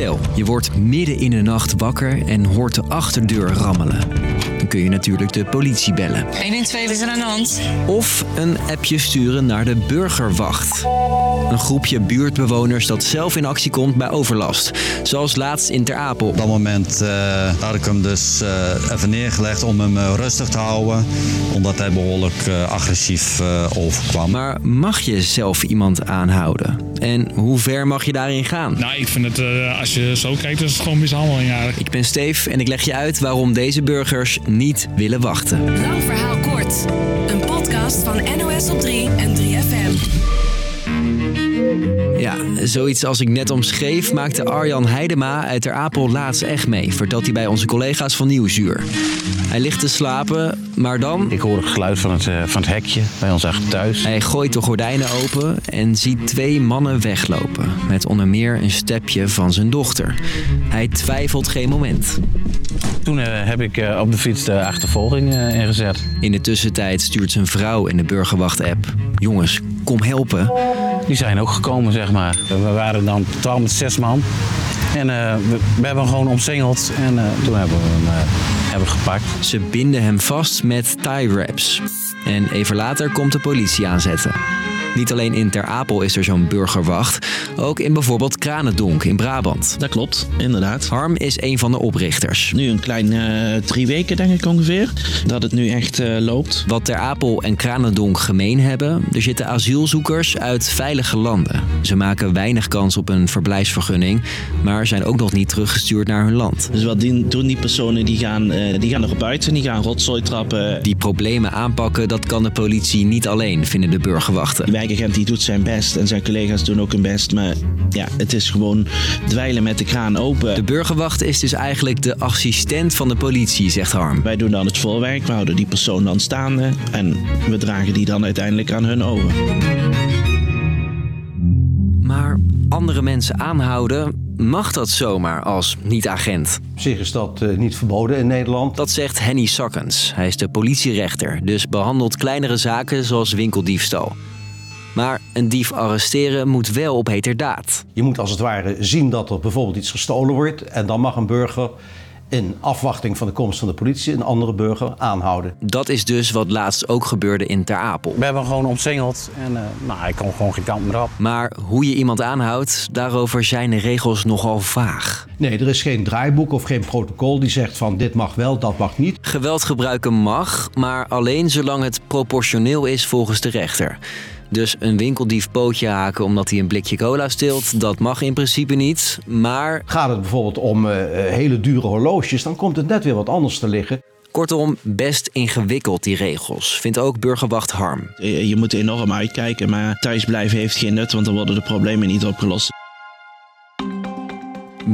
Stel, je wordt midden in de nacht wakker en hoort de achterdeur rammelen. Dan kun je natuurlijk de politie bellen. 112, wat is er aan de hand? Of een appje sturen naar de burgerwacht. Een groepje buurtbewoners dat zelf in actie komt bij overlast. Zoals laatst in Ter Apel. Op dat moment eh, had ik hem dus eh, even neergelegd om hem eh, rustig te houden. Omdat hij behoorlijk eh, agressief eh, overkwam. Maar mag je zelf iemand aanhouden? En hoe ver mag je daarin gaan? Nou, ik vind het, eh, als je zo kijkt, is het gewoon mishandeling eigenlijk. Ik ben Steef en ik leg je uit waarom deze burgers niet willen wachten. Lang verhaal kort. Een podcast van NOS op 3 en 3FM. Ja, zoiets als ik net omschreef maakte Arjan Heidema uit Ter Apel laatst echt mee, vertelt hij bij onze collega's van Nieuwsuur. Hij ligt te slapen, maar dan... Ik hoor het geluid van het, eh, van het hekje bij ons achter thuis. Hij gooit de gordijnen open en ziet twee mannen weglopen. Met onder meer een stepje van zijn dochter. Hij twijfelt geen moment. Toen eh, heb ik eh, op de fiets de achtervolging ingezet. In de tussentijd stuurt zijn vrouw in de burgerwacht-app. Jongens, kom helpen. Die zijn ook gekomen, zeg maar. We waren dan totaal met zes man. En eh, we, we hebben hem gewoon omsingeld. En eh, toen hebben we hem eh, hebben gepakt. Ze binden hem vast met tie wraps. En even later komt de politie aanzetten. Niet alleen in Ter Apel is er zo'n burgerwacht, ook in bijvoorbeeld Kranendonk in Brabant. Dat klopt, inderdaad. Harm is een van de oprichters. Nu een klein eh, drie weken, denk ik ongeveer, dat het nu echt eh, loopt. Wat Ter Apel en Kranendonk gemeen hebben, er zitten asielzoekers uit veilige landen. Ze maken weinig kans op een verblijfsvergunning, maar zijn ook nog niet teruggestuurd naar hun land. Dus wat die, doen die personen, die gaan, eh, die gaan erop uit en die gaan rotzooi trappen. Die problemen aanpakken, dat kan de politie niet alleen, vinden de burgerwachten. Wijkagent die doet zijn best en zijn collega's doen ook hun best. Maar ja, het is gewoon dweilen met de kraan open. De burgerwacht is dus eigenlijk de assistent van de politie, zegt Harm. Wij doen dan het voorwerk, we houden die persoon dan staande en we dragen die dan uiteindelijk aan hun over. Maar andere mensen aanhouden, mag dat zomaar als niet-agent? Op zich is dat eh, niet verboden in Nederland. Dat zegt Henny Sakkens. Hij is de politierechter, dus behandelt kleinere zaken zoals winkeldiefstal. Maar een dief arresteren moet wel op heterdaad. Je moet als het ware zien dat er bijvoorbeeld iets gestolen wordt. En dan mag een burger in afwachting van de komst van de politie een andere burger aanhouden. Dat is dus wat laatst ook gebeurde in Ter Apel. We hebben hem gewoon omsingeld. En eh, nou, ik kon gewoon geen kant meer op. Maar hoe je iemand aanhoudt, daarover zijn de regels nogal vaag. Nee, er is geen draaiboek of geen protocol die zegt van dit mag wel, dat mag niet. Geweld gebruiken mag, maar alleen zolang het proportioneel is volgens de rechter. Dus een winkeldief pootje haken omdat hij een blikje cola steelt, dat mag in principe niet. Maar Gaat het bijvoorbeeld om eh, eh, hele dure horloges, dan komt het net weer wat anders te liggen. kortom, best ingewikkeld die regels, vindt ook burgerwacht Harm. Je je moet enorm uitkijken, maar thuisblijven heeft geen nut, want dan worden de problemen niet opgelost.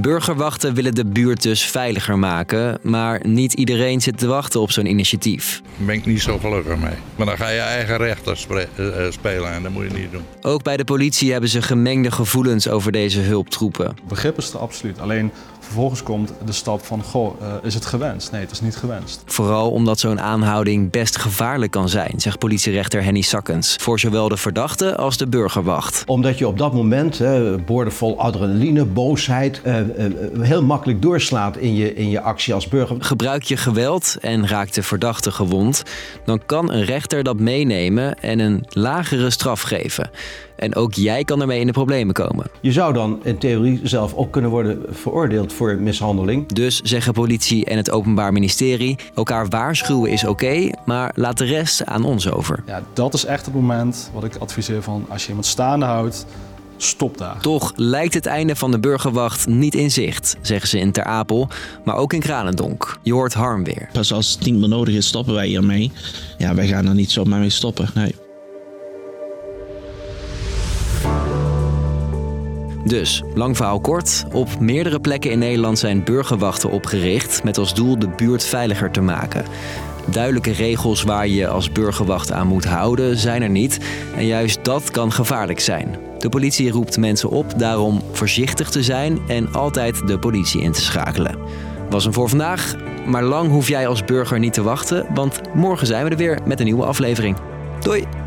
Burgerwachten willen de buurt dus veiliger maken, maar niet iedereen zit te wachten op zo'n initiatief. Daar ben ik niet zo gelukkig mee. Maar dan ga je eigen rechter eh, eh, spelen en dat moet je niet doen. Ook bij de politie hebben ze gemengde gevoelens over deze hulptroepen. Begrip is er absoluut. Alleen vervolgens komt de stap van, goh, eh, is het gewenst? Nee, het is niet gewenst. Vooral omdat zo'n aanhouding best gevaarlijk kan zijn, zegt politierechter Henny Sakkens. Voor zowel de verdachte als de burgerwacht. Omdat je op dat moment, hè, boordevol adrenaline, boosheid, eh, eh, heel makkelijk doorslaat in je, in je actie als burger. Gebruik je geweld en raakt de verdachte gewond, dan kan een rechter dat meenemen en een lagere straf geven. En ook jij kan ermee in de problemen komen. Je zou dan in theorie zelf ook kunnen worden veroordeeld voor mishandeling. Dus zeggen politie en het Openbaar Ministerie: elkaar waarschuwen is oké, maar laat de rest aan ons over. Ja, dat is echt het moment wat ik adviseer van, als je iemand staande houdt, stop daar. Toch lijkt het einde van de burgerwacht niet in zicht, zeggen ze in Ter Apel, maar ook in Kranendonk. Je hoort Harm weer. Pas als het niet meer nodig is, stoppen wij hiermee. Ja, wij gaan er niet zomaar mee stoppen. Nee. Dus, lang verhaal kort. Op meerdere plekken in Nederland zijn burgerwachten opgericht met als doel de buurt veiliger te maken. Duidelijke regels waar je als burgerwacht aan moet houden zijn er niet en juist dat kan gevaarlijk zijn. De politie roept mensen op daarom voorzichtig te zijn en altijd de politie in te schakelen. Was hem voor vandaag, maar lang hoef jij als burger niet te wachten, want morgen zijn we er weer met een nieuwe aflevering. Doei!